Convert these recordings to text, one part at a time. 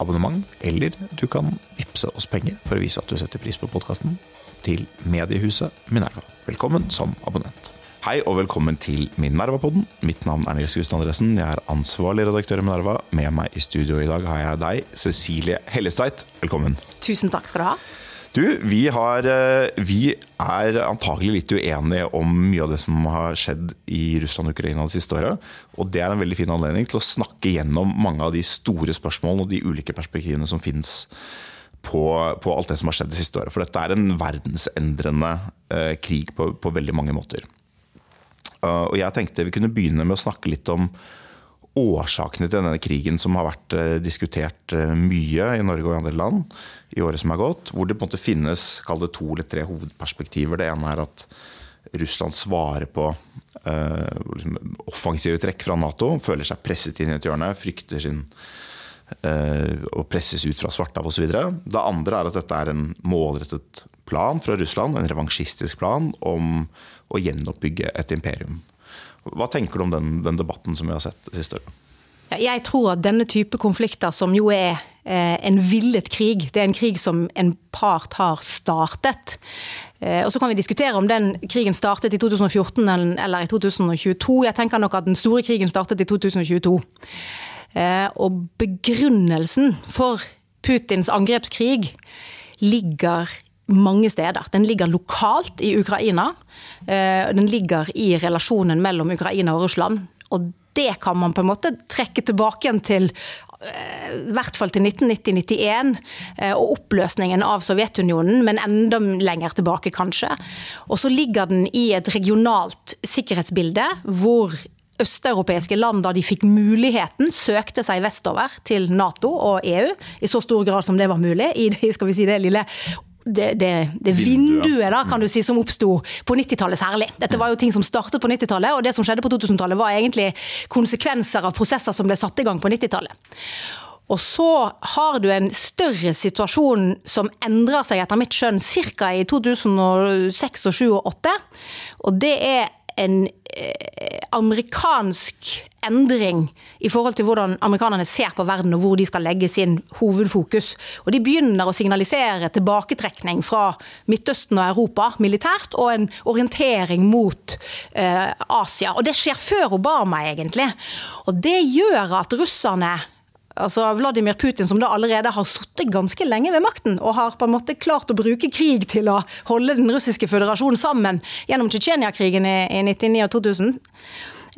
abonnement, eller du kan vippse oss penger for å vise at du setter pris på podkasten, til mediehuset Minerva. Velkommen som abonnent. Hei og velkommen til Minerva-podden. Mitt navn er Nils Gustav Andresen. Jeg er ansvarlig redaktør i Minerva. Med meg i studio i dag har jeg deg, Cecilie Hellestveit. Velkommen. Tusen takk skal du ha. Du, vi, har, eh, vi er antagelig litt uenige om mye av det som har skjedd i Russland og Ukraina det siste året. Og det er en veldig fin anledning til å snakke gjennom mange av de store spørsmålene og de ulike perspektivene som finnes på, på alt det som har skjedd det siste året. For dette er en verdensendrende eh, krig på, på, veldig mange måter. Uh, og jeg tenkte vi kunne begynne med å snakke litt om årsakene til denne krigen som har vært eh, diskutert eh, mye i Norge og i andre land i året som er gått. Hvor det på en måte finnes kall det to eller tre hovedperspektiver. Det ene er at Russland svarer på uh, offensive trekk fra Nato. Føler seg presset inn i et hjørne, frykter sin uh, og presses ut fra Svartehav osv. Det andre er at dette er en målrettet plan fra Russland, en revansjistisk plan om å gjenoppbygge et imperium. Hva tenker du om den, den debatten som vi har sett siste året? Jeg tror at denne type konflikter, som jo er eh, en villet krig, det er en krig som en part har startet. Eh, og Så kan vi diskutere om den krigen startet i 2014 eller i 2022. Jeg tenker nok at den store krigen startet i 2022. Eh, og begrunnelsen for Putins angrepskrig ligger mange steder. Den ligger lokalt i Ukraina. Eh, den ligger i relasjonen mellom Ukraina og Russland. Og det kan man på en måte trekke tilbake igjen til eh, i hvert fall til 1990-91 eh, og oppløsningen av Sovjetunionen, men enda lenger tilbake, kanskje. Og så ligger den i et regionalt sikkerhetsbilde hvor østeuropeiske land, da de fikk muligheten, søkte seg vestover til Nato og EU, i så stor grad som det var mulig, i det, skal vi si, det lille det, det, det vinduet da, kan du si, som oppsto på 90-tallet særlig. Dette var jo ting som startet på 90-tallet, og det som skjedde på 2000-tallet var egentlig konsekvenser av prosesser som ble satt i gang på 90-tallet. Og så har du en større situasjon som endrer seg etter mitt skjønn ca. i 2006 og 2007 og 2008. Og det er en eh, amerikansk endring i forhold til hvordan amerikanerne ser på verden og hvor de skal legge sin hovedfokus. Og De begynner å signalisere tilbaketrekning fra Midtøsten og Europa militært, og en orientering mot eh, Asia. Og Det skjer før Obama, egentlig. Og Det gjør at russerne altså Vladimir Putin, som da allerede har sittet ganske lenge ved makten, og har på en måte klart å bruke krig til å holde den russiske føderasjonen sammen gjennom Tsjetsjenia-krigen i, i 1999 og 2000.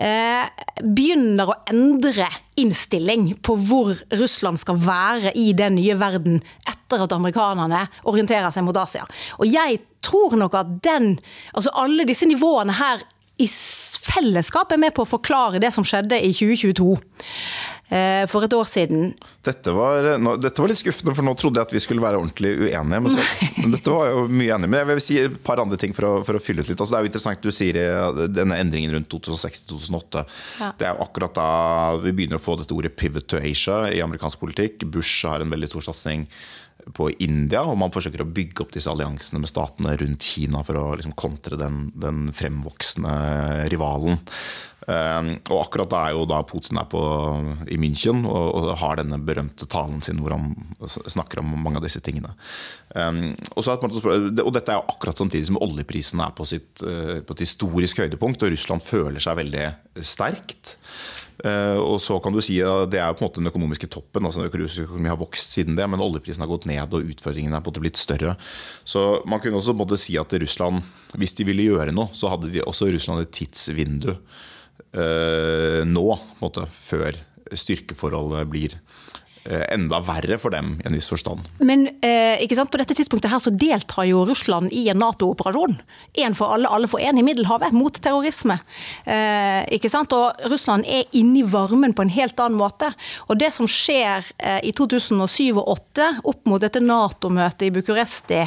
Eh, begynner å endre innstilling på hvor Russland skal være i den nye verden etter at amerikanerne orienterer seg mot Asia. Og jeg tror nok at den, altså alle disse nivåene her i fellesskap er med på å forklare det som skjedde i 2022. Eh, for et år siden. Dette var, dette var, litt skuffende, for nå trodde jeg at vi skulle være ordentlig uenige. Men, så, men dette var jo mye enig. Men jeg vil si et par andre ting for å, for å fylle ut litt. Altså, det er jo interessant du sier denne endringen rundt 2006-2008. Ja. Det er jo akkurat da vi begynner å få dette ordet 'pivot to Asia' i amerikansk politikk. Bush har en veldig stor satsing på India, og man forsøker å bygge opp disse alliansene med statene rundt Kina for å liksom kontre den, den fremvoksende rivalen. Um, og akkurat da er jo da Putin er på, i München og, og, har denne berømte talen sin hvor han snakker om mange av disse tingene. Um, og, og, dette er jo akkurat samtidig som oljeprisen er på, sitt, uh, på et historisk høydepunkt, og Russland føler seg veldig sterkt. Uh, og så kan du si at Det er jo på en måte den økonomiske toppen. altså økonomien har vokst siden det, men oljeprisen har gått ned og utfordringene er på en måte blitt større. Så Man kunne også måte si at Russland, hvis de ville gjøre noe, så hadde de også Russland et tidsvindu nå, måte, før styrkeforholdet blir Eh, enda verre for dem i en viss forstand. Men eh, ikke sant, på dette tidspunktet her så deltar jo Russland i en Nato-operasjon. Én for alle, alle for én i Middelhavet, mot terrorisme. Eh, ikke sant? Og Russland er inne i varmen på en helt annen måte. Og det som skjer eh, i 2007 og 2008, opp mot dette Nato-møtet i Bucuresti,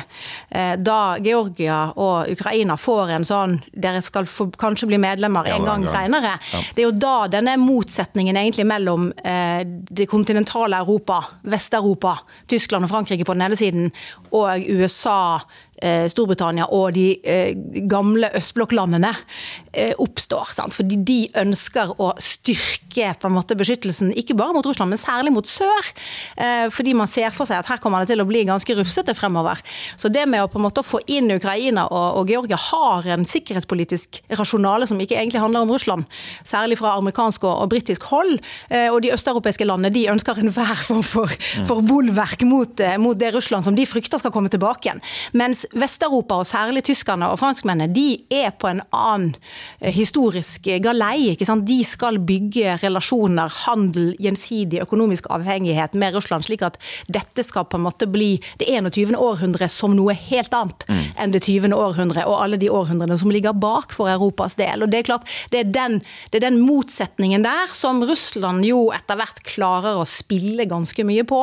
eh, da Georgia og Ukraina får en sånn Dere skal få, kanskje bli medlemmer en gang seinere. Ja. Det er jo da denne motsetningen egentlig mellom eh, det kontinentale Europa, Vest-Europa, Tyskland og Frankrike på den ene siden, og USA, Storbritannia og de eh, gamle østblokklandene eh, oppstår. Fordi de ønsker å styrke på en måte beskyttelsen, ikke bare mot Russland, men særlig mot sør. Fordi man ser for seg at her kommer det til å bli ganske rufsete fremover. Så det med å på en måte få inn Ukraina og Georgia har en sikkerhetspolitisk rasjonale som ikke egentlig handler om Russland. Særlig fra amerikansk og, og britisk hold. Og de østeuropeiske landene de ønsker enhver form for, for bolverk mot, mot det Russland som de frykter skal komme tilbake igjen. Mens Vest-Europa, og særlig tyskerne og franskmennene, de er på en annen eh, historisk galei. ikke sant? De skal bygge relasjoner, handel, gjensidig økonomisk avhengighet med Russland, slik at dette skal på en måte bli det 21. århundre som noe helt annet mm. enn det 20. århundre og alle de århundrene som ligger bak for Europas del. Og Det er klart, det er den, det er den motsetningen der som Russland jo etter hvert klarer å spille ganske mye på.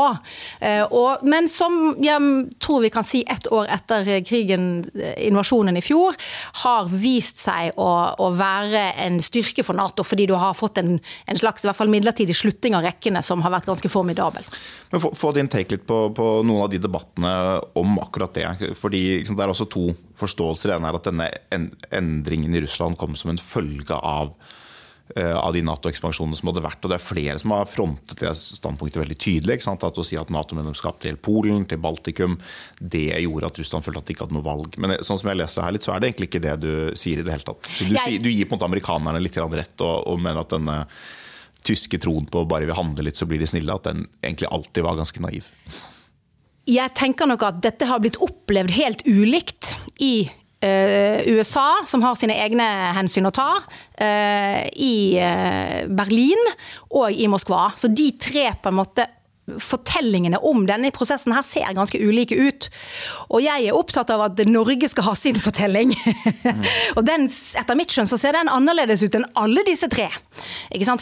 Eh, og, men som jeg tror vi kan si ett år etter krigen, invasjonen i fjor, har vist seg å, å, være en styrke for Nato, fordi du har fått en, en slags i hvert fall midlertidig slutting av rekkene som har vært ganske formidabel. Men få, få din take litt på, på, noen av de debattene om akkurat det. fordi liksom, Det er også to forståelser. En er at denne endringen i Russland kom som en følge av Eh, av de Nato-ekspansjonene som hadde vært. og Det er flere som har frontet det standpunktet veldig tydelig. At Å si at Nato-medlemskap til Polen, til Baltikum, det gjorde at Russland følte at de ikke hadde noe valg. Men sånn som jeg leser det her litt, så er det egentlig ikke det du sier i det hele tatt. Du, du gir på en måte amerikanerne litt rett og, og mener at denne tyske troen på bare vi handler litt, så blir de snille, at den egentlig alltid var ganske naiv. Jeg tenker nok at dette har blitt opplevd helt ulikt i Eh, USA, som har sine egne hensyn å ta, eh, i eh, Berlin og i Moskva. Så de tre på en måte fortellingene om denne prosessen her ser ganske ulike ut. Og jeg er opptatt av at Norge skal ha sin fortelling. Mm. og den, etter mitt skjønn så ser den annerledes ut enn alle disse tre.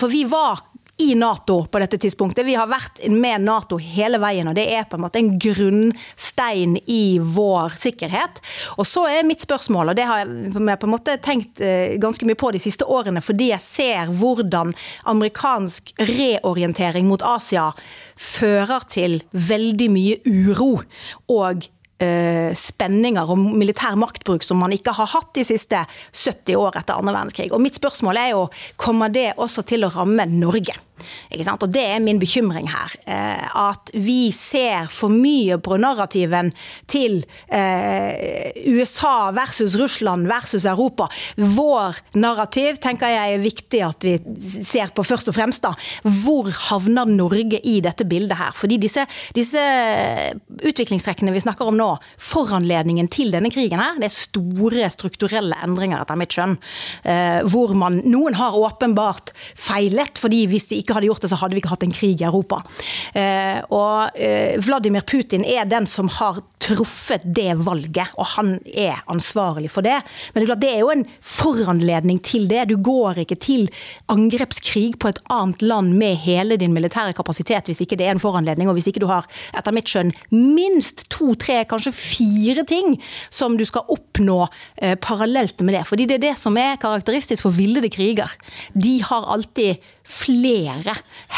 For vi var i Nato på dette tidspunktet. Vi har vært med Nato hele veien, og det er på en måte en grunnstein i vår sikkerhet. Og så er mitt spørsmål, og det har jeg på en måte tenkt eh, ganske mye på de siste årene, fordi jeg ser hvordan amerikansk reorientering mot Asia fører til veldig mye uro og eh, spenninger og militær maktbruk som man ikke har hatt de siste 70 år etter andre verdenskrig. Og mitt spørsmål er jo, kommer det også til å ramme Norge? Og Det er min bekymring her. Eh, at vi ser for mye på narrativen til eh, USA versus Russland versus Europa. Vår narrativ tenker jeg er viktig at vi ser på først og fremst. da. Hvor havner Norge i dette bildet her? Fordi disse, disse utviklingstrekkene vi snakker om nå, foranledningen til denne krigen her, det er store strukturelle endringer, etter mitt skjønn. Eh, hvor man, noen har åpenbart feilet, fordi hvis de ikke ikke hadde gjort det, så hadde vi ikke hatt en krig i Europa. Eh, og eh, Vladimir Putin er den som har truffet det valget, og han er ansvarlig for det. Men det er, det er jo en foranledning til det. Du går ikke til angrepskrig på et annet land med hele din militære kapasitet hvis ikke det er en foranledning, og hvis ikke du har, etter mitt skjønn, minst to, tre, kanskje fire ting som du skal oppnå eh, parallelt med det. Fordi det er det som er karakteristisk for villede kriger. De har alltid flere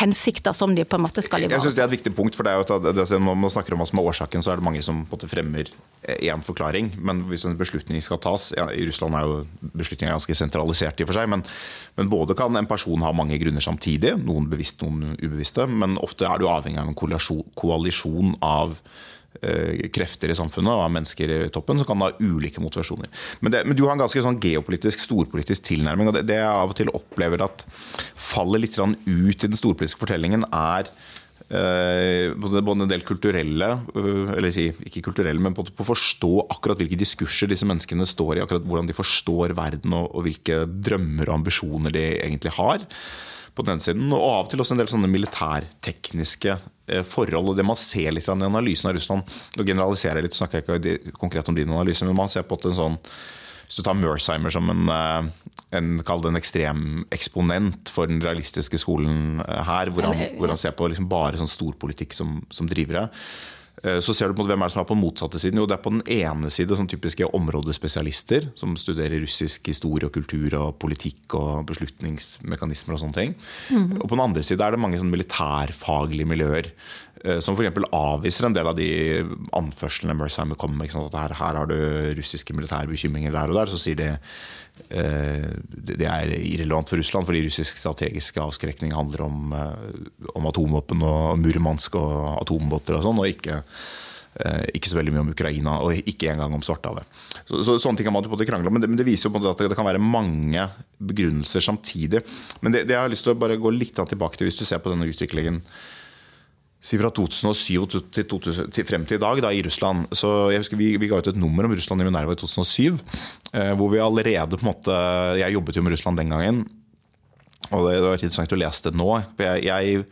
hensikter som de på en måte skal ivareta. Jeg synes Det er et viktig punkt. for det er jo at det, Når man snakker om hva som er årsaken, så er det mange som på en måte fremmer én forklaring. Men hvis en beslutning skal tas ja, I Russland er jo beslutninga ganske sentralisert, i og for seg, men, men, både kan en person ha mange grunner samtidig, noen bevisst, noen ubevisste. Men ofte er du avhengig av en koalisjon av Eh, krefter i samfunnet og av mennesker i toppen som kan ha ulike motivasjoner. Men, det, men du har en ganske sånn geopolitisk, storpolitisk tilnærming. og det, det jeg av og til opplever at faller litt ut i den storpolitiske fortellingen, er eh, både en del kulturelle, eh, eller si, ikke kulturelle, men på, å forstå akkurat hvilke diskurser disse menneskene står i, akkurat hvordan de forstår verden og, og hvilke drømmer og ambisjoner de egentlig har på den siden, og av og til også en del sånne militærtekniske eh, forhold. og Det man ser litt i analysen av Russland Nå generaliserer jeg litt, snakker jeg ikke konkret om din analyse, men man ser på at en sånn hvis du tar Mersheimer som en, eh, en, en ekstrem eksponent for den realistiske skolen eh, her, hvor han, hvor han ser på liksom bare sånn storpolitikk som, som drivere, så ser du på hvem er som er på den motsatte siden. Jo, det er på den ene side sånn typiske områdespesialister som studerer russisk historie og kultur og politikk og beslutningsmekanismer og sånne ting. Mm. Og på den andre side er det mange sånn militærfaglige miljøer eh, som f.eks. avviser en del av de anførslene Mersheimer kommer med. Her, her, har du russiske militære bekymringer der og der. Så sier de Eh, det er irrelevant for Russland, fordi russisk strategisk avskrekning handler om, eh, om atomvåpen og Murmansk og atombåter og sånn, og ikke, eh, ikke så veldig mye om Ukraina, og ikke engang om Svartehavet. Så, så, sånne ting kan man på krangle om, men det, men det viser jo på en måte at det kan være mange begrunnelser samtidig. Men det, det jeg har lyst til å bare gå litt tilbake til, hvis du ser på denne utviklingen si fra 2007 til, 2000, til, frem til i dag da, i Russland. Så jeg husker vi, vi, ga ut et nummer om Russland i Minerva i 2007. Eh, hvor vi allerede på en måte Jeg jobbet jo med Russland den gangen. Og det, det var interessant å lese det nå. For jeg, jeg,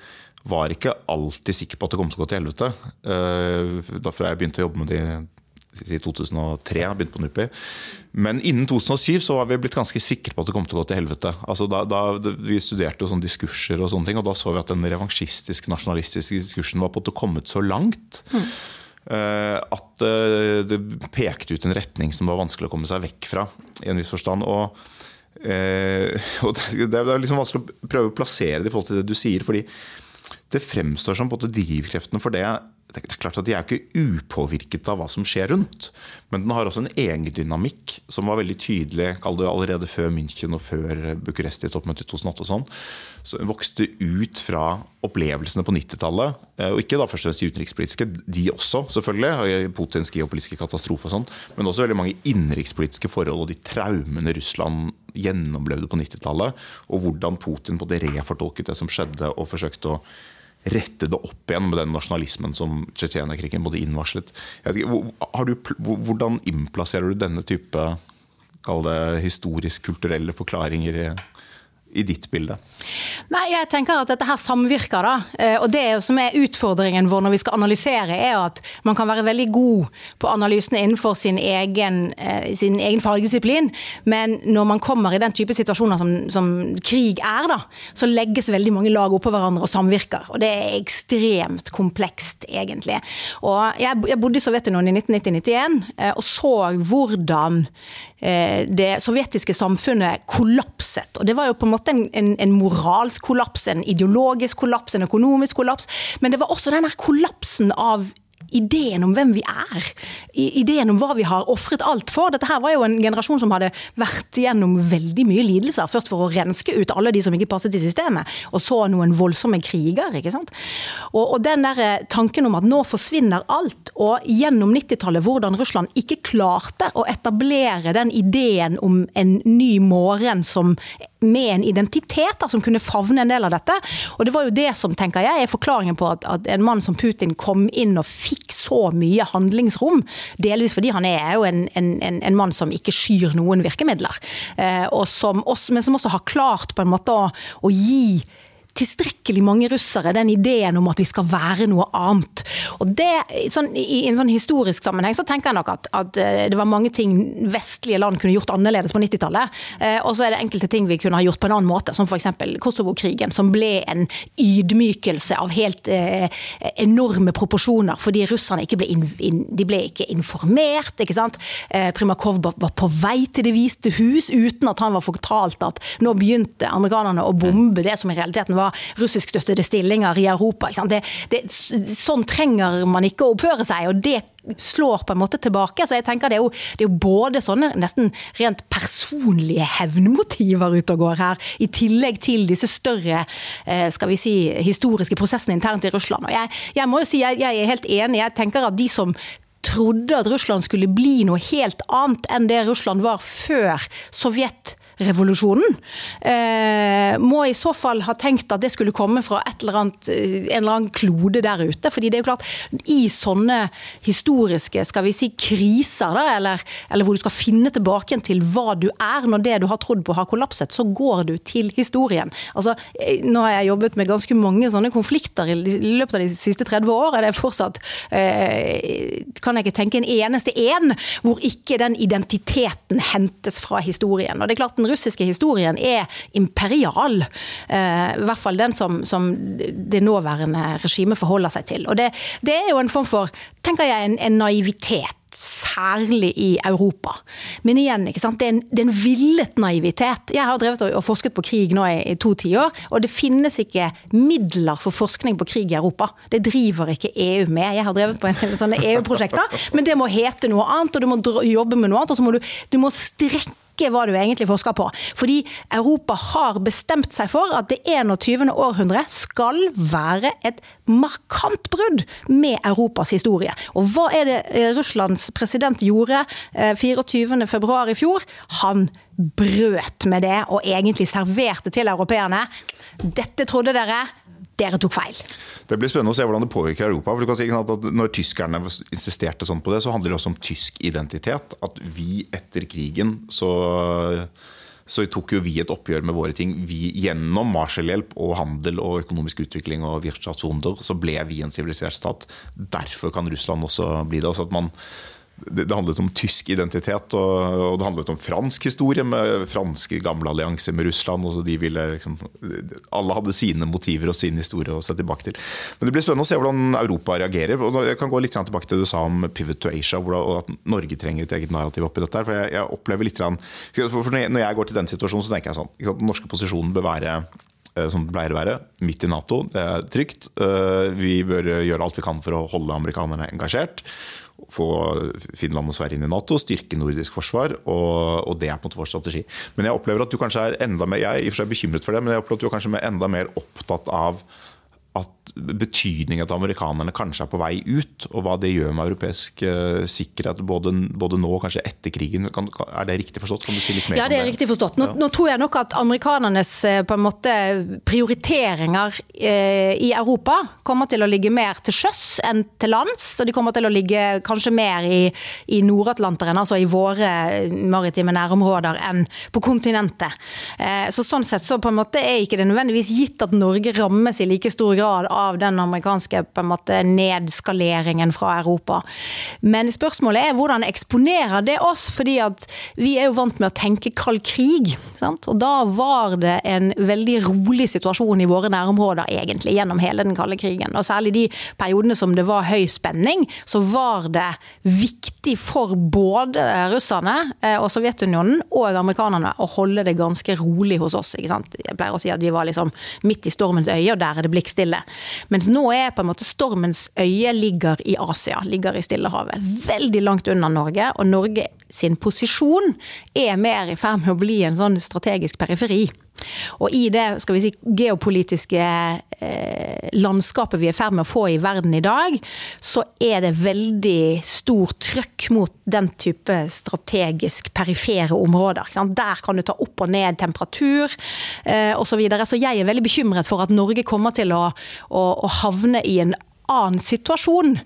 var ikke alltid sikker på at det kom til å gå til helvete. Eh, fra jeg begynte å jobbe med det i 2003, begynte på NUPI. Men innen 2007 så var vi blitt ganske sikre på at det kom til å gå til helvete. Altså da, da, vi studerte jo sånne diskurser, og sånne ting, og da så vi at den revansjistiske, nasjonalistiske diskursen var på at det kommet så langt. Mm. At uh, det pekte ut en retning som var vanskelig å komme seg vekk fra. i en viss forstand, og, Eh, og Det er liksom vanskelig å prøve å plassere det i forhold til det du sier. fordi det fremstår som på drivkreftene for det det er klart at De er ikke upåvirket av hva som skjer rundt, men den har også en egen dynamikk som var veldig tydelig allerede før München og før Bucuresti-toppmøtet i 2008. og sånn, så vokste ut fra opplevelsene på 90-tallet, eh, og ikke da først og fremst de utenrikspolitiske, de også, selvfølgelig, Putins geopolitiske katastrofe og sånn, men også veldig mange innenrikspolitiske forhold og de traumene Russland gjennomlevde på 90-tallet, og hvordan Putin på det refortolket det som skjedde, og forsøkte å rette det opp igjen med den nasjonalismen som Tsjetsjenia-krigen både innvarslet. hvordan innplasserer du denne type det historisk-kulturelle forklaringer i, i ditt bilde? Nei, jeg tenker at dette her samvirker. da. Eh, og Det som er utfordringen vår når vi skal analysere, er at man kan være veldig god på analysene innenfor sin egen, eh, sin egen fagdisiplin, men når man kommer i den type situasjoner som, som, krig er, da, så legges veldig mange lag oppå hverandre og samvirker. Og det er ekstremt komplekst, egentlig. Og Jeg, jeg bodde i Sovjetunionen i 1990-1991 eh, og så hvordan det sovjetiske samfunnet kollapset. Og Det var jo på en måte en, en, en moralsk kollaps, en ideologisk kollaps, en økonomisk kollaps. Men det var også den kollapsen av ideen om hvem vi er. Ideen om hva vi har ofret alt for. Dette her var jo en generasjon som hadde vært gjennom veldig mye lidelser. Først for å renske ut alle de som ikke passet i systemet, og så noen voldsomme kriger. ikke sant? Og, og den der eh, tanken om at nå forsvinner alt, og gjennom 90-tallet hvordan Russland ikke klarte å etablere den ideen om en ny morgen som med en identitet da, som kunne favne en del av dette. Og det var jo det som tenker jeg, er forklaringen på at, at en mann som Putin kom inn og fikk så mye handlingsrom. Delvis fordi han er jo en, en, en mann som ikke skyr noen virkemidler. Eh, som også, men som også har klart på en måte å, å gi tilstrekkelig mange russere den ideen om at vi skal være noe annet. Og det, sånn, I en sånn historisk sammenheng så tenker jeg nok at, at, eh, det var mange ting vestlige land kunne gjort annerledes på 90-tallet. Eh, og så er det enkelte ting vi kunne ha gjort på en annen måte, som f.eks. Kosovo-krigen, som ble en ydmykelse av helt eh, enorme proporsjoner, fordi russerne ikke ble, in, in, de ble ikke informert. ikke sant? Eh, Primakov var på vei til Det hvite hus uten at han var fortalt at nå begynte amerikanerne å bombe det som i realiteten var russiskstøttede stillinger i Europa. Det, det, sånn trenger man ikke å oppføre seg. og det slår på en måte tilbake. Så jeg tenker Det er jo, det er jo både sånne nesten rent personlige hevnmotiver ute og går her, i tillegg til disse større eh, skal vi si, historiske prosessene internt i Russland. Og jeg, jeg må jo si, jeg, jeg er helt enig. Jeg tenker at de som trodde at Russland skulle bli noe helt annet enn det Russland var før Sovjet revolusjonen, eh, må i så fall ha tenkt at det skulle komme fra eller annet, en eller annen klode der ute. fordi det er jo klart, i sånne historiske skal vi si, kriser, da, eller, eller hvor du skal finne tilbake til hva du er når det du har trodd på har kollapset, så går du til historien. Altså, nå har jeg jobbet med ganske mange sånne konflikter i løpet av de siste 30 år. Er det fortsatt eh, Kan jeg ikke tenke en eneste en hvor ikke den identiteten hentes fra historien. Og det er klart Den russiske historien er imperial. Eh, I hvert fall den som, som det nåværende regimet forholder seg til. Og det, det er jo en form for tenker jeg, en, en naivitet særlig i Europa. Men igjen, det er, en, det er en villet naivitet. Jeg har drevet og forsket på krig nå i, i to tiår, og det finnes ikke midler for forskning på krig i Europa. Det driver ikke EU med. Jeg har drevet på en, en sånne EU-prosjekter, men det må hete noe annet, og du må jobbe med noe annet, og så må du, du må strekke ikke hva du egentlig forsker på. Fordi Europa har bestemt seg for at det 21. århundre skal være et markant brudd med Europas historie. Og hva er det eh, Russlands president gjorde 24.2 eh, i fjor? Han brøt med det, og egentlig serverte til europeerne. Dette trodde dere, dere tok feil. Det blir spennende å se hvordan det påvirker Europa. for du kan si at Når tyskerne insisterte sånn på det, så handler det også om tysk identitet. At vi etter krigen så, så tok jo vi et oppgjør med våre ting. Vi, gjennom Marshallhjelp og handel og økonomisk utvikling og Wirtschaftswunder, så ble vi en sivilisert stat. Derfor kan Russland også bli det. også at man det, handlet om tysk identitet, og, det handlet om fransk historie, med franske gamle allianser med Russland. og så de ville liksom, Alle hadde sine motiver og sin historie å se tilbake til. Men det blir spennende å se hvordan Europa reagerer. og Jeg kan gå litt tilbake til det du sa om pivot to Asia, og at Norge trenger et eget narrativ oppi dette. for jeg, jeg opplever litt, for Når jeg går til den situasjonen, så tenker jeg sånn Den norske posisjonen bør være eh, som det pleier å være, midt i Nato. Det er trygt. Eh, vi bør gjøre alt vi kan for å holde amerikanerne engasjert få Finland og Sverige inn i Nato, styrke nordisk forsvar. Og, og, det er på en måte vår strategi. Men jeg opplever at du kanskje er enda mer jeg er i og for seg bekymret for det, men jeg opplever at du er kanskje enda mer opptatt av at betydningen til amerikanerne kanskje er på vei ut, og hva det gjør med europeisk uh, sikkerhet både, både, nå og kanskje etter krigen. Kan, er det riktig forstått? Kan du si litt mer ja, det er riktig forstått. Nå, ja. nå, tror jeg nok at amerikanernes eh, på en måte prioriteringer eh, i Europa kommer til å ligge mer til sjøs enn til lands. Og de kommer til å ligge kanskje mer i, i Nord-Atlanteren, altså i våre maritime nærområder, enn på kontinentet. Eh, så sånn sett så på en måte er ikke det nødvendigvis gitt at Norge rammes i like stor grad av den amerikanske måte, nedskaleringen fra Europa. Men spørsmålet er hvordan eksponerer det oss? fordi at vi er jo vant med å tenke kald krig. Sant? Og da var det en veldig rolig situasjon i våre nærområder egentlig, gjennom hele den kalde krigen. Og særlig de periodene som det var høy spenning, så var det viktig for både russerne eh, og Sovjetunionen og amerikanerne å holde det ganske rolig hos oss. ikke sant? Jeg pleier å si at vi var liksom midt i stormens øye, og der er det blikkstille. Mens nå er på en måte stormens øye ligger i Asia, ligger i Stillehavet. Veldig langt unna Norge, og Norge sin posisjon er mer i ferd med å bli en sånn strategisk periferi. Og i det skal vi si, geopolitiske eh, landskapet vi er i ferd med å få i verden i dag, så er det veldig stor trøkk mot den type strategisk perifere områder. Der kan du ta opp og ned temperatur eh, osv. Så, videre. så jeg er veldig bekymret for at Norge kommer til å, å, å havne i en annen situasjon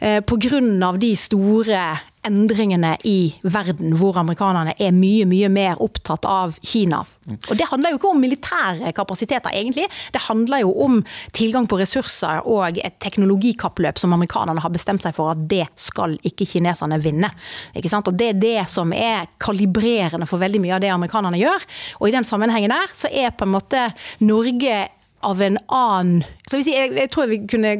eh, pga. de store endringene i verden, hvor amerikanerne er mye mye mer opptatt av Kina. Og Det handler jo ikke om militære kapasiteter, egentlig. Det handler jo om tilgang på ressurser og et teknologikappløp som amerikanerne har bestemt seg for at det skal ikke kineserne vinne. Ikke sant? Og Det er det som er kalibrerende for veldig mye av det amerikanerne gjør. Og I den sammenhengen der så er på en måte Norge av en annen så si, jeg, jeg, tror vi kunne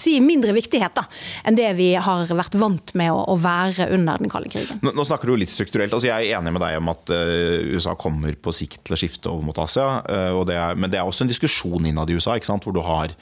si mindre viktighet da, enn det vi har vært vant med å, å være under den kalde krigen. Nå, nå, snakker du litt strukturelt. altså Jeg er enig med deg om at uh, USA kommer på sikt til å skifte over mot Asia. Uh, det er, men det er også en diskusjon innad i USA, hvor du har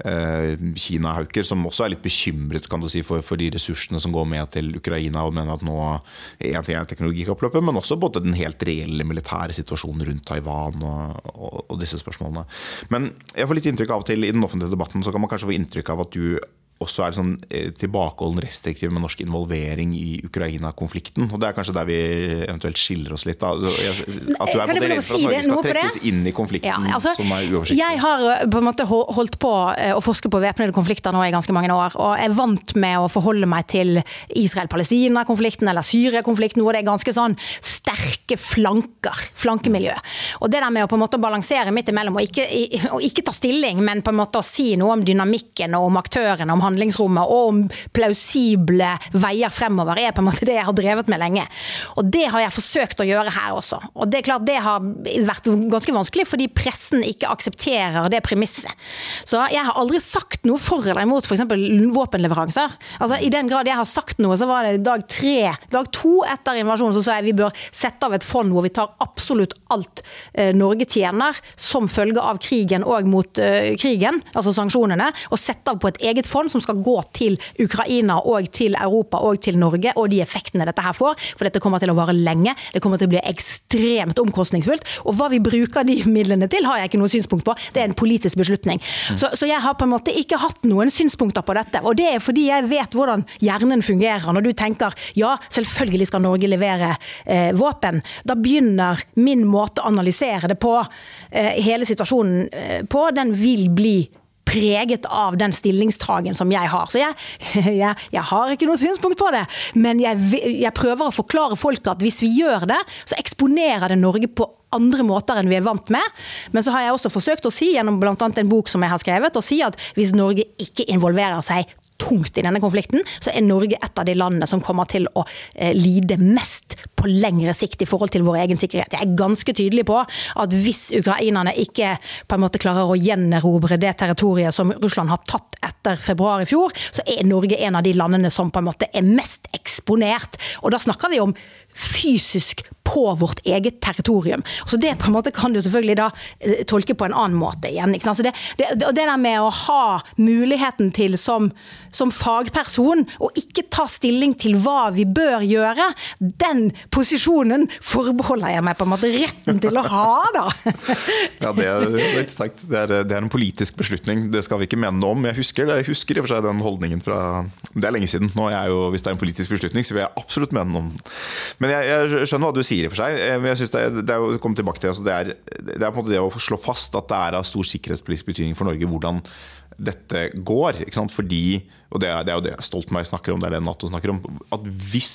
Kina-hauker, som også er litt bekymret kan du si, for, for, de ressursene som går med til Ukraina. og mener at nå En ting er teknologikappløpet, men også både den helt reelle militære situasjonen rundt Taiwan og, og, og, disse spørsmålene. Men jeg får litt inntrykk av og til i den offentlige debatten så kan man kanskje få inntrykk av at du også er sånn eh, tilbakeholden restriktiv med norsk involvering i Ukraina-konflikten. Og Det er kanskje der vi eventuelt skiller oss litt. Da. Altså, at du er på det redd for at Norge skal trekkes inn i konflikten ja, altså, som er uoversiktlig. Jeg har eh, på en måte holdt på eh, å forske på væpnede konflikter nå i ganske mange år. Og er vant med å forholde meg til Israel-Palestina-konflikten eller Syria-konflikten, hvor det er ganske sånn sterke flanker. Flankemiljø. Og det der med å på en måte balansere midt imellom og ikke, og ikke ta stilling, men på en måte å si noe om dynamikken og om aktørene, om handlingsrommet og om plausible veier fremover, er på en måte det jeg har drevet med lenge. Og det har jeg forsøkt å gjøre her også. Og det er klart det har vært ganske vanskelig, fordi pressen ikke aksepterer det premisset. Så jeg har aldri sagt noe for eller imot f.eks. våpenleveranser. Altså I den grad jeg har sagt noe, så var det dag tre, dag to etter invasjonen, så sa jeg vi bør sette av et fond hvor vi tar absolutt alt eh, Norge tjener som følge av krigen og mot uh, krigen, altså sanksjonene, og sette av på et eget fond som skal gå til Ukraina og til Europa og til Norge, og de effektene dette her får. For dette kommer til å vare lenge. Det kommer til å bli ekstremt omkostningsfullt. Og hva vi bruker de midlene til, har jeg ikke noe synspunkt på. Det er en politisk beslutning. Så, så jeg har på en måte ikke hatt noen synspunkter på dette. Og det er fordi jeg vet hvordan hjernen fungerer. Når du tenker ja, selvfølgelig skal Norge levere eh, våpen, da begynner min måte å analysere det på, eh, hele situasjonen eh, på, den vil bli preget av den stillingstagen som jeg har. Så jeg, jeg, jeg har ikke noe synspunkt på det, men jeg, jeg, prøver å forklare folk at hvis vi gjør det, så eksponerer det Norge på andre måter enn vi er vant med. Men så har jeg også forsøkt å si gjennom bl.a. en bok som jeg har skrevet, å si at hvis Norge ikke involverer seg tungt i denne konflikten, så er Norge et av de landene som kommer til å eh, lide mest på lengre sikt i forhold til vår egen sikkerhet. Jeg er ganske tydelig på at hvis ukrainerne ikke på en måte klarer å gjenerobre det territoriet som Russland har tatt etter februar i fjor, så er Norge en av de landene som på en måte er mest eksponert. Og da snakker vi om fysisk på vårt eget territorium. Så Det på en måte kan du selvfølgelig da eh, tolke på en annen måte igjen. Så det, det, det, der med å ha muligheten til som, som fagperson å ikke ta stilling til hva vi bør gjøre, den posisjonen forbeholder jeg meg på en måte retten til å ha, da. ja, det er, det, sagt, det, er, det er en politisk beslutning. Det skal vi ikke mene noe om. Jeg husker, jeg husker i og for seg den holdningen fra Det er lenge siden. Nå er jeg jo, Hvis det er en politisk beslutning, så vil jeg absolutt mene noe om. Men jeg, jeg skjønner hva du sier i og for seg. Men jeg synes det, er, det er å tilbake til altså det, er, det er på en måte det å slå fast at det er av stor sikkerhetspolitisk betydning for Norge hvordan dette går. Fordi, og det er, det er jo det Stoltenberg snakker om, det er det Nato snakker om, at hvis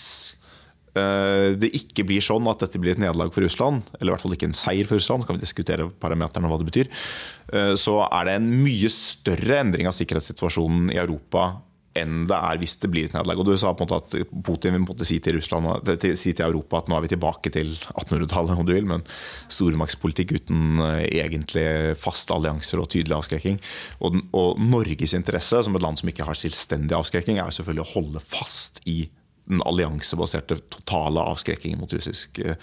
uh, det ikke blir sånn at dette blir et nederlag for Russland, eller i hvert fall ikke en seier for Russland, så kan vi diskutere parameterne og hva det betyr, uh, så er det en mye større endring av sikkerhetssituasjonen i Europa enn det er hvis det blir et nederlag. Og du sa på en måte at Putin vil si til, Russland, si til Europa at nå er vi tilbake til 1800-tallet, om du vil, men stormaktspolitikk uten eh, egentlig faste allianser og tydelig avskrekking. Og, og, Norges interesse, som et land som ikke har selvstendig avskrekking, er selvfølgelig å holde fast i den alliansebaserte totale avskrekkingen mot russisk uh,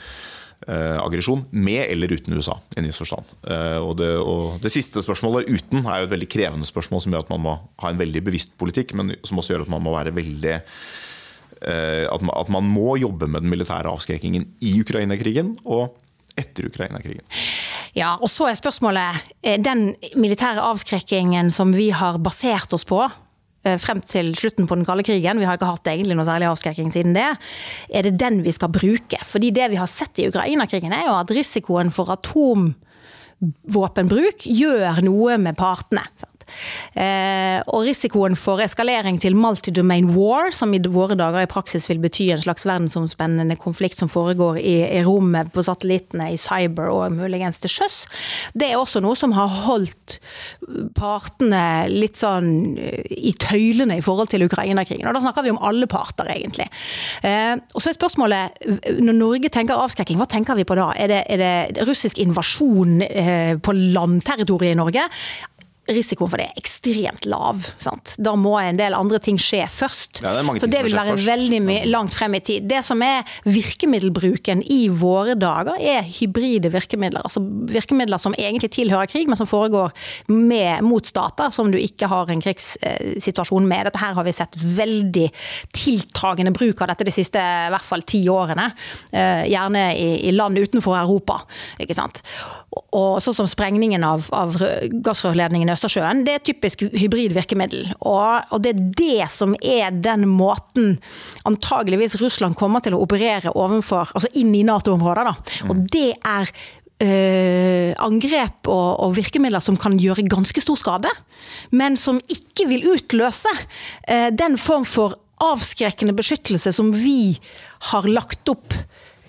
eh, aggresjon, med eller uten USA. i en forstand. Eh, og, det, og det siste spørsmålet, uten, er jo et veldig krevende spørsmål som gjør at man må ha en veldig bevisst politikk, men som også gjør at man må være veldig eh, at man, at man må jobbe med den militære avskrekkingen i Ukraina-krigen og etter Ukraina-krigen. Ja, og så er spørsmålet eh, den militære avskrekkingen som vi har basert oss på, frem til slutten på den kalde krigen, vi har ikke hatt egentlig noe særlig avskrekking siden det, er det den vi skal bruke. Fordi det vi har sett i Ukraina-krigen er jo at risikoen for atomvåpenbruk gjør noe med partene. Eh, og risikoen for eskalering til multi-domain war, som i våre dager i praksis vil bety en slags verdensomspennende konflikt som foregår i, i rommet, på satellittene, i cyber og muligens til sjøs, det er også noe som har holdt partene litt sånn eh, i tøylene i forhold til Ukraina-krigen. Og da snakker vi om alle parter, egentlig. Eh, og så er spørsmålet, når Norge tenker avskrekking, hva tenker vi på da? Er det, er det russisk invasjon på landterritoriet i Norge? Risikoen for det er ekstremt lav. Sant? Da må en del andre ting skje først. Ja, det så det vil være først. veldig langt frem i tid. Det som er virkemiddelbruken i våre dager, er hybride virkemidler. Altså virkemidler som egentlig tilhører krig, men som foregår med, mot stater som du ikke har en krigssituasjon med. Dette her har vi sett veldig tiltagende bruk av dette de siste i hvert fall ti årene. Eh, gjerne i, i land utenfor Europa. ikke sant? Og sånn som sprengningen av, av gassrørledningen Østersjøen, det er typisk hybridvirkemiddel. Og, og det er det som er den måten antageligvis Russland kommer til å operere overfor, altså inn i NATO-områder. Og det er Uh, angrep og, og, virkemidler som kan gjøre ganske stor skade, men som ikke vil utløse uh, den form for avskrekkende beskyttelse som vi har lagt opp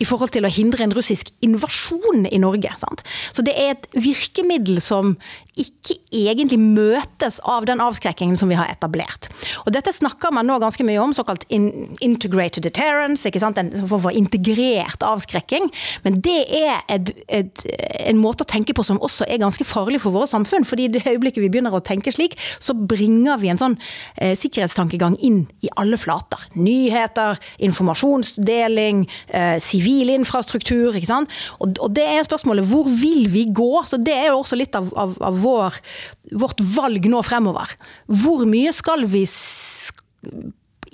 i forhold til å hindre en russisk invasjon i Norge. Sant? Så det er et virkemiddel som ikke egentlig møtes av den avskrekkingen som vi har etablert. Og Dette snakker man nå ganske mye om, såkalt integrated deterrence, ikke sant? en form for integrert avskrekking. Men det er et, et, en måte å tenke på som også er ganske farlig for våre samfunn. fordi i det øyeblikket vi begynner å tenke slik, så bringer vi en sånn eh, sikkerhetstankegang inn i alle flater. Nyheter, informasjonsdeling, eh, sivil infrastruktur. ikke sant? Og, og, det er spørsmålet hvor vil vi gå? Så Det er jo også litt av, av, av vår, vårt valg nå fremover. Hvor mye skal vi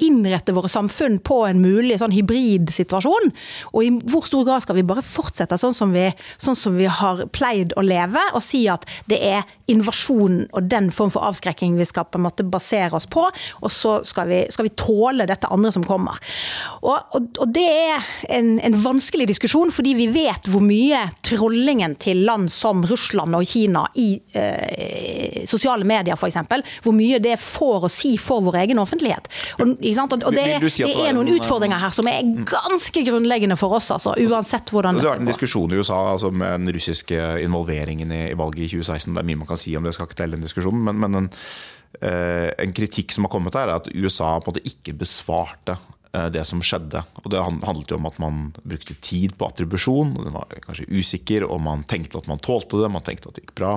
innrette våre samfunn på en mulig sånn hybridsituasjon? Og i hvor stor grad skal vi bare fortsette sånn som vi, sånn som vi har pleid å leve, og si at det er invasjon og den form for avskrekking vi skal på en måte basere oss på, og så skal vi, skal vi tåle dette andre som kommer. Og, og, og det er en, en, vanskelig diskusjon, fordi vi vet hvor mye trollingen til land som Russland og Kina i eh, sosiale medier f.eks., hvor mye det får å si for vår egen offentlighet. Og, og det, er, si det er noen utfordringer her som er ganske grunnleggende for oss, altså, uansett hvordan Det har vært en diskusjon i USA altså, med den russiske involveringen i, valget i 2016. Det er mye man kan si om det, skal ikke telle den diskusjonen. men, men en, eh, en, kritikk som har kommet her, er at USA på en måte ikke besvarte eh, det som skjedde. Og Det handlet jo om at man brukte tid på attribusjon. og Den var kanskje usikker, og man tenkte at man tålte det, man tenkte at det gikk bra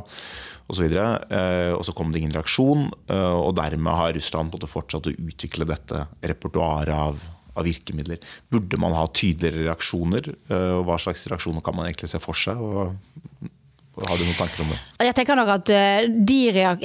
osv. Og, eh, og så kom det ingen reaksjon, eh, og dermed har Russland fortsatt å utvikle dette repertoaret av, av, virkemidler. Burde man ha tydeligere reaksjoner, eh, og hva slags reaksjoner kan man egentlig se for seg? Og har du noen tanker om det? Jeg tenker nok at eh, de,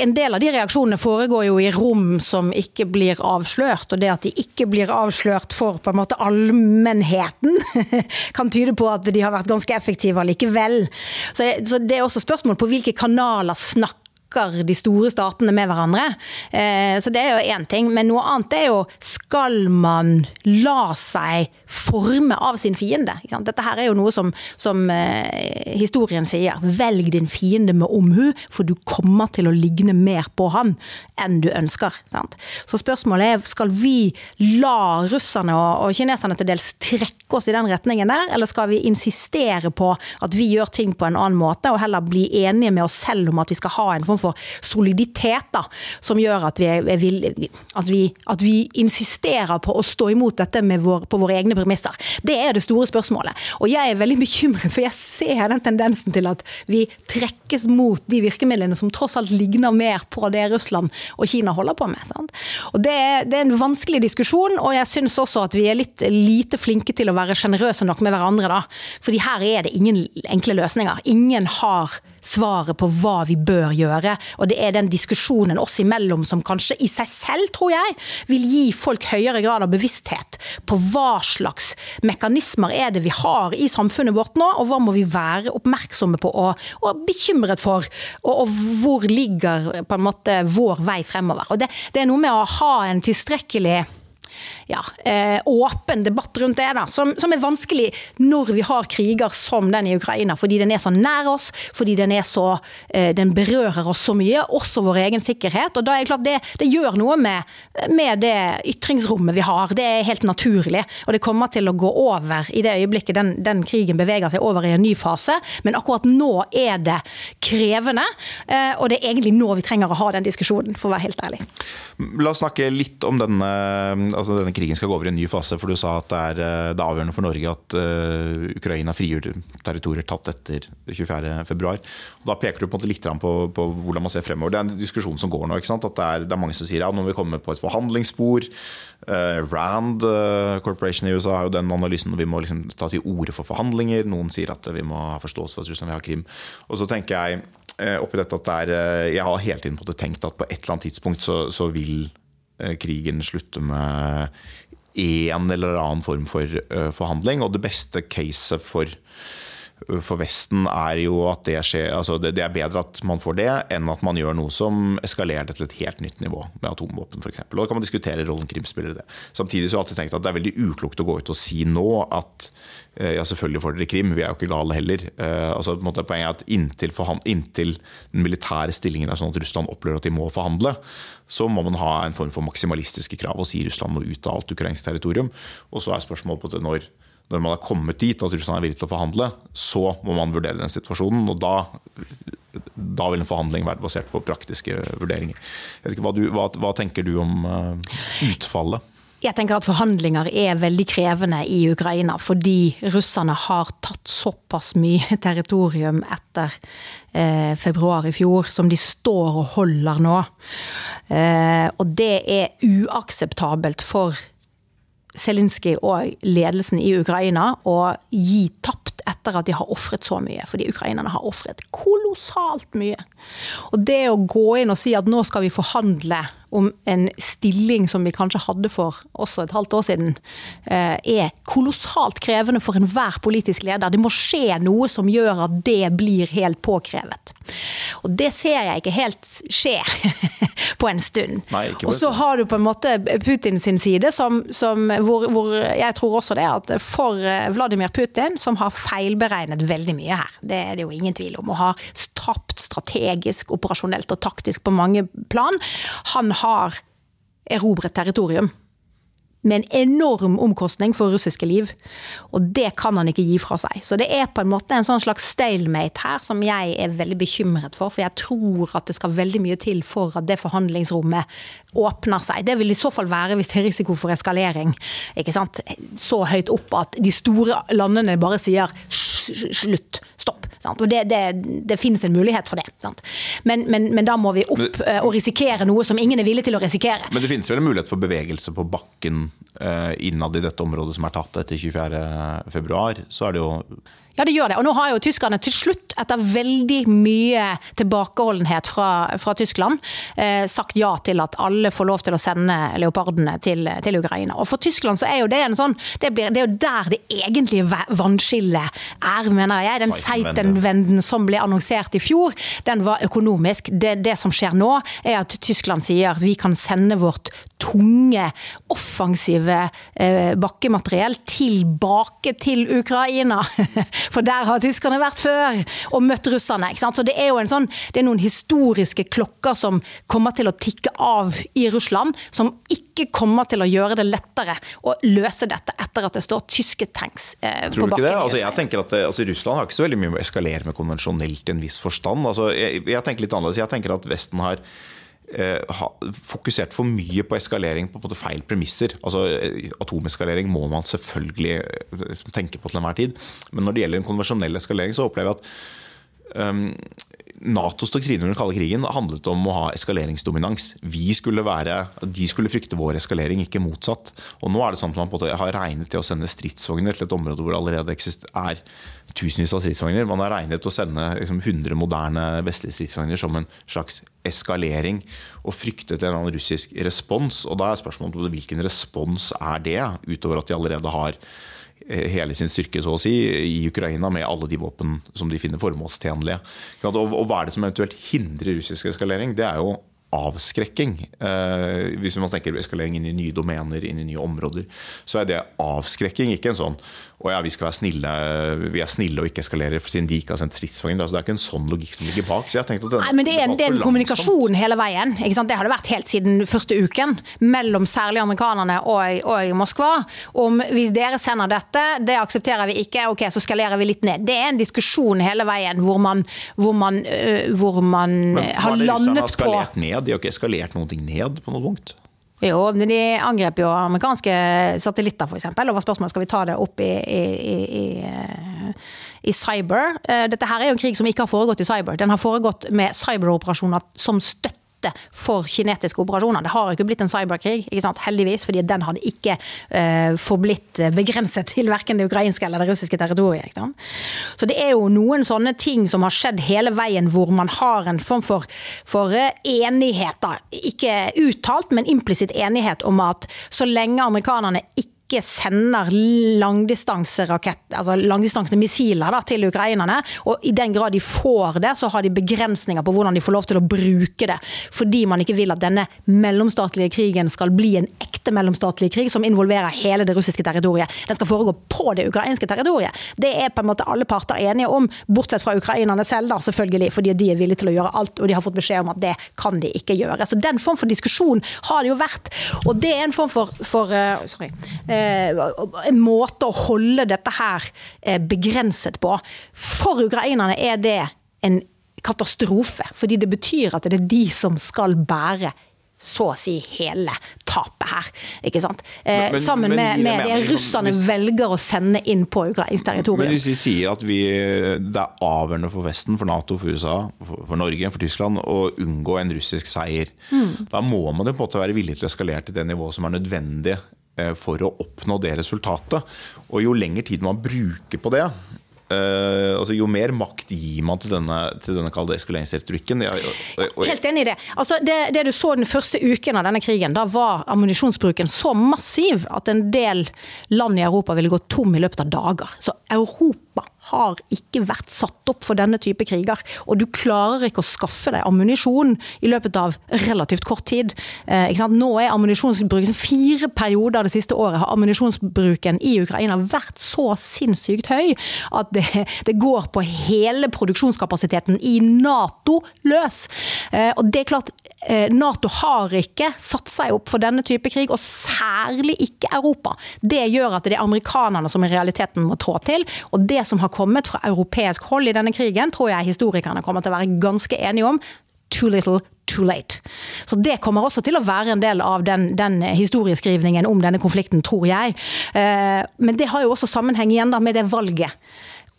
En del av de reaksjonene foregår jo i rom som ikke blir avslørt. Og det at de ikke blir avslørt for på en måte allmennheten, kan tyde på at de har vært ganske effektive allikevel. Så, så det er også spørsmål på hvilke kanaler snakker snakker de store statene med hverandre. Eh, så det er jo én ting. Men noe annet er jo skal man la seg forme av sin fiende? Dette her er jo noe som, som eh, historien sier. Velg din fiende med omhu, for du kommer til å ligne mer på han enn du ønsker. Så spørsmålet er skal vi la russerne og kineserne til dels trekke oss i den retningen der, eller skal vi insistere på at vi gjør ting på en annen måte, og heller bli enige med oss selv om at vi skal ha en form form for soliditet da, som gjør at vi, er, at, vi, at vi, insisterer på å stå imot dette vår, på våre egne premisser. Det er det store spørsmålet. Og jeg er veldig bekymret, for jeg ser den tendensen til at vi trekkes mot de virkemidlene som tross alt ligner mer på det Russland og Kina holder på med. Sant? Og det, det, er en vanskelig diskusjon, og jeg syns også at vi er litt lite flinke til å være sjenerøse nok med hverandre. da. Fordi her er det ingen enkle løsninger. Ingen har svaret på hva vi bør gjøre. Og det er den diskusjonen oss imellom som kanskje i seg selv, tror jeg, vil gi folk høyere grad av bevissthet på hva slags mekanismer er det vi har i samfunnet vårt nå, og hva må vi være oppmerksomme på og, og bekymret for. Og, og, hvor ligger på en måte vår vei fremover. Og det, det er noe med å ha en tilstrekkelig ja, eh, åpen debatt rundt det, da, som, som, er vanskelig når vi har kriger som den i Ukraina. Fordi den er så nær oss, fordi den, er så, eh, den berører oss så mye, også vår egen sikkerhet. og da er Det klart det, det gjør noe med, med, det ytringsrommet vi har. Det er helt naturlig. Og det kommer til å gå over i det øyeblikket den, den krigen beveger seg over i en ny fase. Men akkurat nå er det krevende, eh, og det er egentlig nå vi trenger å ha den diskusjonen, for å være helt ærlig. La oss snakke litt om denne, altså denne krigen skal gå over i en ny fase. For du sa at det er, eh, det er avgjørende for Norge at uh, Ukraina frigjør territorier tatt etter 24.2. Da peker du på litt på, på, hvordan man ser fremover. Det er en diskusjon som går nå. At det er, det er, mange som sier ja, nå må vi komme på et forhandlingsspor. Uh, Rand uh, Corporation i USA har jo den analysen vi må liksom ta til orde for forhandlinger. Noen sier at vi må ha forståelse for Russland vil ha Krim. Og så tenker jeg oppi dette at det er, Jeg har hele tiden tenkt at på et eller annet tidspunkt så, så vil Eh, krigen slutte med en eller annen form for eh, forhandling. Og det beste caset for for Vesten er jo at det skjer altså det, det, er bedre at man får det, enn at man gjør noe som eskalerer det til et helt nytt nivå, med atomvåpen f.eks. Og da kan man diskutere rollen Krim spiller i det. Samtidig så har jeg alltid tenkt at det er veldig uklokt å gå ut og si nå at eh, ja, selvfølgelig får dere Krim, vi er jo ikke gale heller. Uh, altså, poenget er at inntil, inntil, den militære stillingen er sånn at Russland opplever at de må forhandle, så må man ha en form for maksimalistiske krav og si Russland må ut av alt ukrainsk territorium. Og så er spørsmålet på det når når man har kommet dit at Russland er villig til å forhandle, så må man vurdere den situasjonen. og da, da vil en forhandling være basert på praktiske vurderinger. Hva, du, hva, hva, tenker du om uh, utfallet? Jeg tenker at Forhandlinger er veldig krevende i Ukraina, fordi russerne har tatt såpass mye territorium etter eh, februar i fjor, som de står og holder nå. Eh, og det er uakseptabelt for Zelinskyj og ledelsen i Ukraina å gi tapt etter at de har ofret så mye. Fordi ukrainerne har ofret kolossalt mye. Og det å gå inn og si at nå skal vi forhandle om en stilling som vi kanskje hadde for også et halvt år siden, eh, er kolossalt krevende for enhver politisk leder. Det må skje noe som gjør at det blir helt påkrevet. Og det ser jeg ikke helt skje på en stund. Nei, og så har du på en måte Putin sin side, som, som, hvor, hvor, jeg tror også det at for Vladimir Putin, som har feilberegnet veldig mye her, det er det jo ingen tvil om, og har tapt strategisk, operasjonelt og taktisk på mange plan, han har erobret territorium med en enorm omkostning for russiske liv. Og det kan han ikke gi fra seg. Så det er på en måte en sånn slags stalemate her som jeg er veldig bekymret for. For jeg tror at det skal veldig mye til for at det forhandlingsrommet åpner seg. Det vil i så fall være hvis det er risiko for eskalering. ikke sant? Så høyt opp at de store landene bare sier slutt, stopp. Sant? Og det, det, det, finnes en mulighet for det. Men, men, men, da må vi opp men, eh, og risikere noe som ingen er villig til å risikere. Men det finnes vel en mulighet for bevegelse på bakken uh, innad i dette området som er tatt etter 24.2. Så er det jo ja, det gjør det. Og nå har jo tyskerne til slutt, etter veldig mye tilbakeholdenhet fra, fra Tyskland, eh, sagt ja til at alle får lov til å sende leopardene til, til Ukraina. Og for Tyskland så er jo det en sånn Det, blir, det er jo der det egentlige vannskillet er, mener jeg. Den Seitenwenden som ble annonsert i fjor, den var økonomisk. Det, det som skjer nå, er at Tyskland sier vi kan sende vårt tunge, offensive eh, bakkemateriell tilbake til Ukraina. For der har tyskerne vært før og møtt russerne. ikke sant? Så det er jo en sånn, det er noen historiske klokker som kommer til å tikke av i Russland, som ikke kommer til å gjøre det lettere å løse dette etter at det står tyske tanks eh, Tror på bakken. Du ikke det? Altså, jeg tenker at altså, Russland har ikke så veldig mye med å eskalere med konvensjonelt i en viss forstand. Altså, jeg, jeg tenker litt annerledes. Jeg tenker at Vesten har Eh, fokusert for mye på eskalering på, på feil premisser. Altså, eh, atomeskalering må man selvfølgelig eh, tenke på til enhver tid. Men når det gjelder en konvensjonell eskalering, så opplever jeg at um, Natos doktrine under den kalde krigen handlet om å ha eskaleringsdominans. Vi skulle være, de skulle frykte vår eskalering, ikke motsatt. Og nå er det sånn at Man har regnet til å sende stridsvogner til et område hvor det allerede er tusenvis av stridsvogner. Man har regnet til å sende liksom, 100 moderne vestlige stridsvogner som en slags eskalering, og fryktet en annen russisk respons. Og Da er spørsmålet hvilken respons er det, utover at de allerede har hele sin styrke så å si, i Ukraina med alle de våpen som de finner formålstjenlige. Og hva er det som eventuelt hindrer russisk eskalering? Det er jo avskrekking. Eh, hvis man tenker eskalering inn i nye domener, inn i nye områder, så er det avskrekking, ikke en sånn og ja, vi skal være snille, vi er snille og ikke eskalere siden de ikke har sendt stridsvogner. Altså, det er ikke en sånn logikk som ligger bak. så jeg tenkte at den, Nei, men Det er en, det er en kommunikasjon hele veien. Det har det vært helt siden første uken. Mellom særlig amerikanerne og, og Moskva. Om hvis dere sender dette, det aksepterer vi ikke, ok, så skalerer vi litt ned. Det er en diskusjon hele veien hvor man, hvor man, øh, hvor man har landet på har skalert ned? De har ikke eskalert noen ting ned på noe punkt? Jo, men de angrep jo amerikanske satellitter, f.eks. Og var spørsmålet skal vi ta det opp i, i, i, i, cyber. Eh, dette her er jo en krig som ikke har foregått i cyber. Den har foregått med cyberoperasjoner som støtte støtte for kinetiske operasjoner. Det har ikke blitt en cyberkrig, heldigvis, fordi den hadde ikke uh, forblitt begrenset til verken det ukrainske eller det russiske territoriet. Så det er jo noen sånne ting som har skjedd hele veien, hvor man har en form for, for eh, enighet, da. Ikke uttalt, men implisitt enighet om at så lenge amerikanerne ikke ikke sender langdistanseraketter, altså langdistansemissiler til ukrainerne. Og i den grad de får det, så har de begrensninger på hvordan de får lov til å bruke det. Fordi man ikke vil at denne mellomstatlige krigen skal bli en ekte mellomstatlig krig som involverer hele det russiske territoriet. Den skal foregå på det ukrainske territoriet. Det er på en måte alle parter enige om, bortsett fra ukrainerne selv, da, selvfølgelig, fordi de er villige til å gjøre alt, og de har fått beskjed om at det kan de ikke gjøre. Så den form for diskusjon har det jo vært. Og det er en form for, for uh, sorry, uh, en måte å holde dette her uh, begrenset på. For ukrainerne er det en katastrofe, fordi det betyr at det er de som skal bære så å si hele tapet her. ikke sant? Eh, men, sammen men, med, med det russerne hvis, velger å sende inn på ukrainsk territorium. Men hvis vi sier at vi, det er avgjørende for Vesten, for Nato, for USA, for, for Norge, for Tyskland å unngå en russisk seier, mm. da må man jo på en måte være villig til å eskalere til det nivået som er nødvendig eh, for å oppnå det resultatet. Og jo lengre tid man bruker på det, Uh, altså, jo mer makt gir man til denne, til denne kalde eskaleringsretorikken. Helt enig i det. Altså, det. det. du så den første uken av denne krigen, da var ammunisjonsbruken så massiv at en del land i Europa ville gå tom i løpet av dager. Så Europa har ikke vært satt opp for denne type kriger. Og du klarer ikke å skaffe deg ammunisjon i løpet av relativt kort tid. Eh, Nå er ammunisjonsbruken Fire perioder det siste året har ammunisjonsbruken i Ukraina vært så sinnssykt høy at det, det går på hele produksjonskapasiteten i Nato løs. Eh, og det er klart, eh, Nato har ikke satt seg opp for denne type krig, og særlig ikke Europa. Det gjør at det er amerikanerne som i realiteten må trå til. og det som har kommet fra europeisk hold i denne krigen, tror jeg historikerne kommer til å være ganske enige om. Too little, too late. Så Det kommer også til å være en del av den, den historieskrivningen om denne konflikten, tror jeg. Eh, men det har jo også sammenheng igjen da med det valget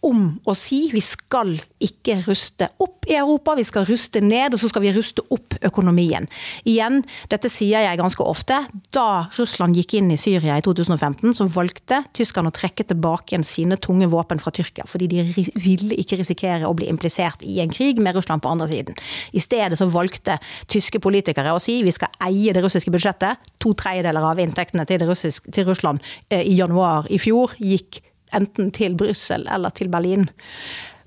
om å si vi skal ikke ruste opp i Europa, vi skal ruste ned, og så skal vi ruste opp økonomien. Igjen, dette sier jeg ganske ofte. Da Russland gikk inn i Syria i 2015, så valgte tyskerne å trekke tilbake igjen sine tunge våpen fra Tyrkia, fordi de ville ikke risikere å bli implisert i en krig med Russland på andre siden. I stedet så valgte tyske politikere å si vi skal eie det russiske budsjettet. To tredjedeler av inntektene til, russisk, til Russland eh, i januar i fjor gikk enten til Brussel eller til Berlin.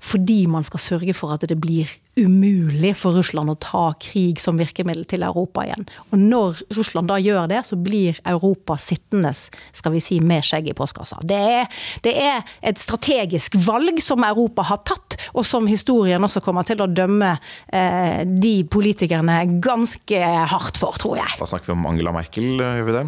Fordi man skal sørge for at det blir umulig for Russland å ta krig som virkemiddel til Europa igjen. Og når Russland da gjør det, så blir Europa sittende skal vi si, med skjegg i postkassa. Det er, det er et strategisk valg som Europa har tatt, og som historien også kommer til å dømme eh, de politikerne ganske hardt for, tror jeg. Da snakker vi om Angela Merkel, gjør vi det?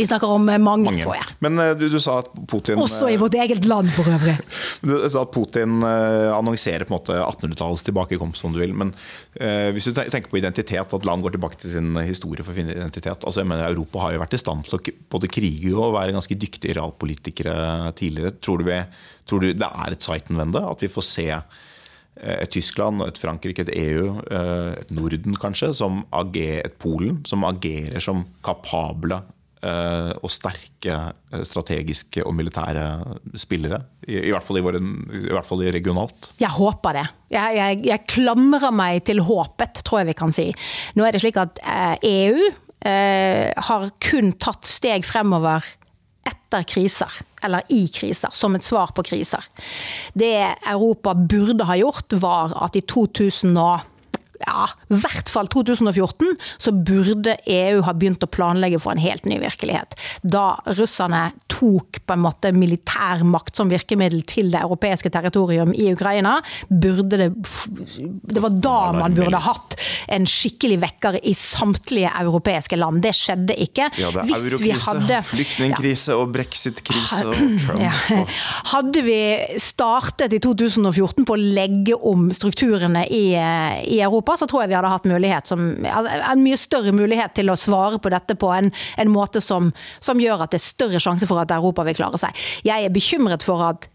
Vi snakker om eh, mange, mange. tror jeg. Men eh, du, du, sa at Putin Også i vårt eget land, for øvrig. du sa at Putin annonserer på en måte 1800-tallets tilbakekomst, om du vil. Men eh, hvis du tenker på identitet, at land går tilbake til sin historie for å finne identitet altså jeg mener Europa har jo vært i stand til å både krige og være ganske dyktige realpolitikere tidligere. Tror du, vi, tror du det er et Zeitenwende? At vi får se et Tyskland, et Frankrike, et EU, et Norden kanskje, som agerer, et Polen, som agerer som kapable Eh, og sterke eh, strategiske og militære spillere. I, i, hvert, fall i, våre, i hvert fall regionalt. Jeg håper det. Jeg, jeg, jeg, klamrer meg til håpet, tror jeg vi kan si. Nå er det slik at EU eh, har kun tatt steg fremover etter kriser, eller i kriser, som et svar på kriser. Det Europa burde ha gjort, var at i 2000 ja, i hvert fall 2014, så burde EU ha begynt å planlegge for en helt ny virkelighet. Da russerne tok på en måte militærmakt som virkemiddel til det europeiske territorium i Ukraina, burde det Det var da man burde hatt en skikkelig vekker i samtlige europeiske land. Det skjedde ikke. Ja, det er eurokrise, flyktningkrise ja. og brexit-krise og Trump. Ja. Hadde vi startet i 2014 på å legge om strukturene i, i Europa, Europa, så tror jeg vi hadde hatt mulighet som, altså, en mye større mulighet til å svare på dette på en, en måte som, som gjør at det er større sjanse for at Europa vil klare seg. Jeg er bekymret for at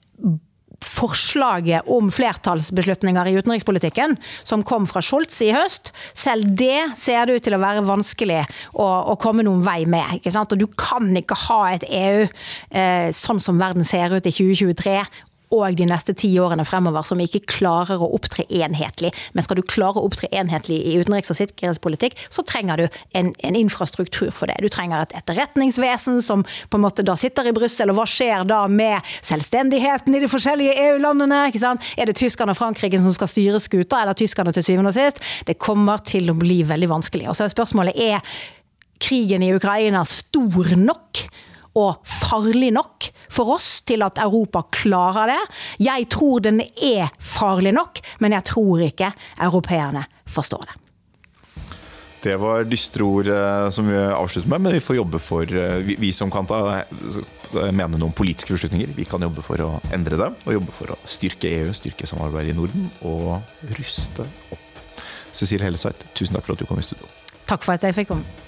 forslaget om flertallsbeslutninger i utenrikspolitikken, som kom fra Scholz i høst, selv det ser det ut til å være vanskelig å, å komme noen vei med. ikke sant? Og Du kan ikke ha et EU eh, sånn som verden ser ut i 2023 og de neste ti årene fremover som ikke klarer å opptre enhetlig. Men skal du klare å opptre enhetlig i utenriks- og sikkerhetspolitikk, så trenger du en, en, infrastruktur for det. Du trenger et etterretningsvesen som på en måte da sitter i Brussel, og hva skjer da med selvstendigheten i de forskjellige EU-landene? Er det tyskerne og Frankrike som skal styre skuta, eller tyskerne til syvende og sist? Det kommer til å bli veldig vanskelig. Og så er spørsmålet er krigen i Ukraina stor nok og farlig nok for oss til at Europa klarer det. Jeg tror den er farlig nok, men jeg tror ikke europeerne forstår det. Det var dystre ord eh, som vi avslutter med, men vi får jobbe for eh, Vi, vi som kan ta mene noen politiske beslutninger, vi kan jobbe for å endre dem. Og jobbe for å styrke EU, styrke samarbeidet i Norden og ruste opp. Cecilie Hellesveit, tusen takk for at du kom i studio. Takk for at jeg fikk komme.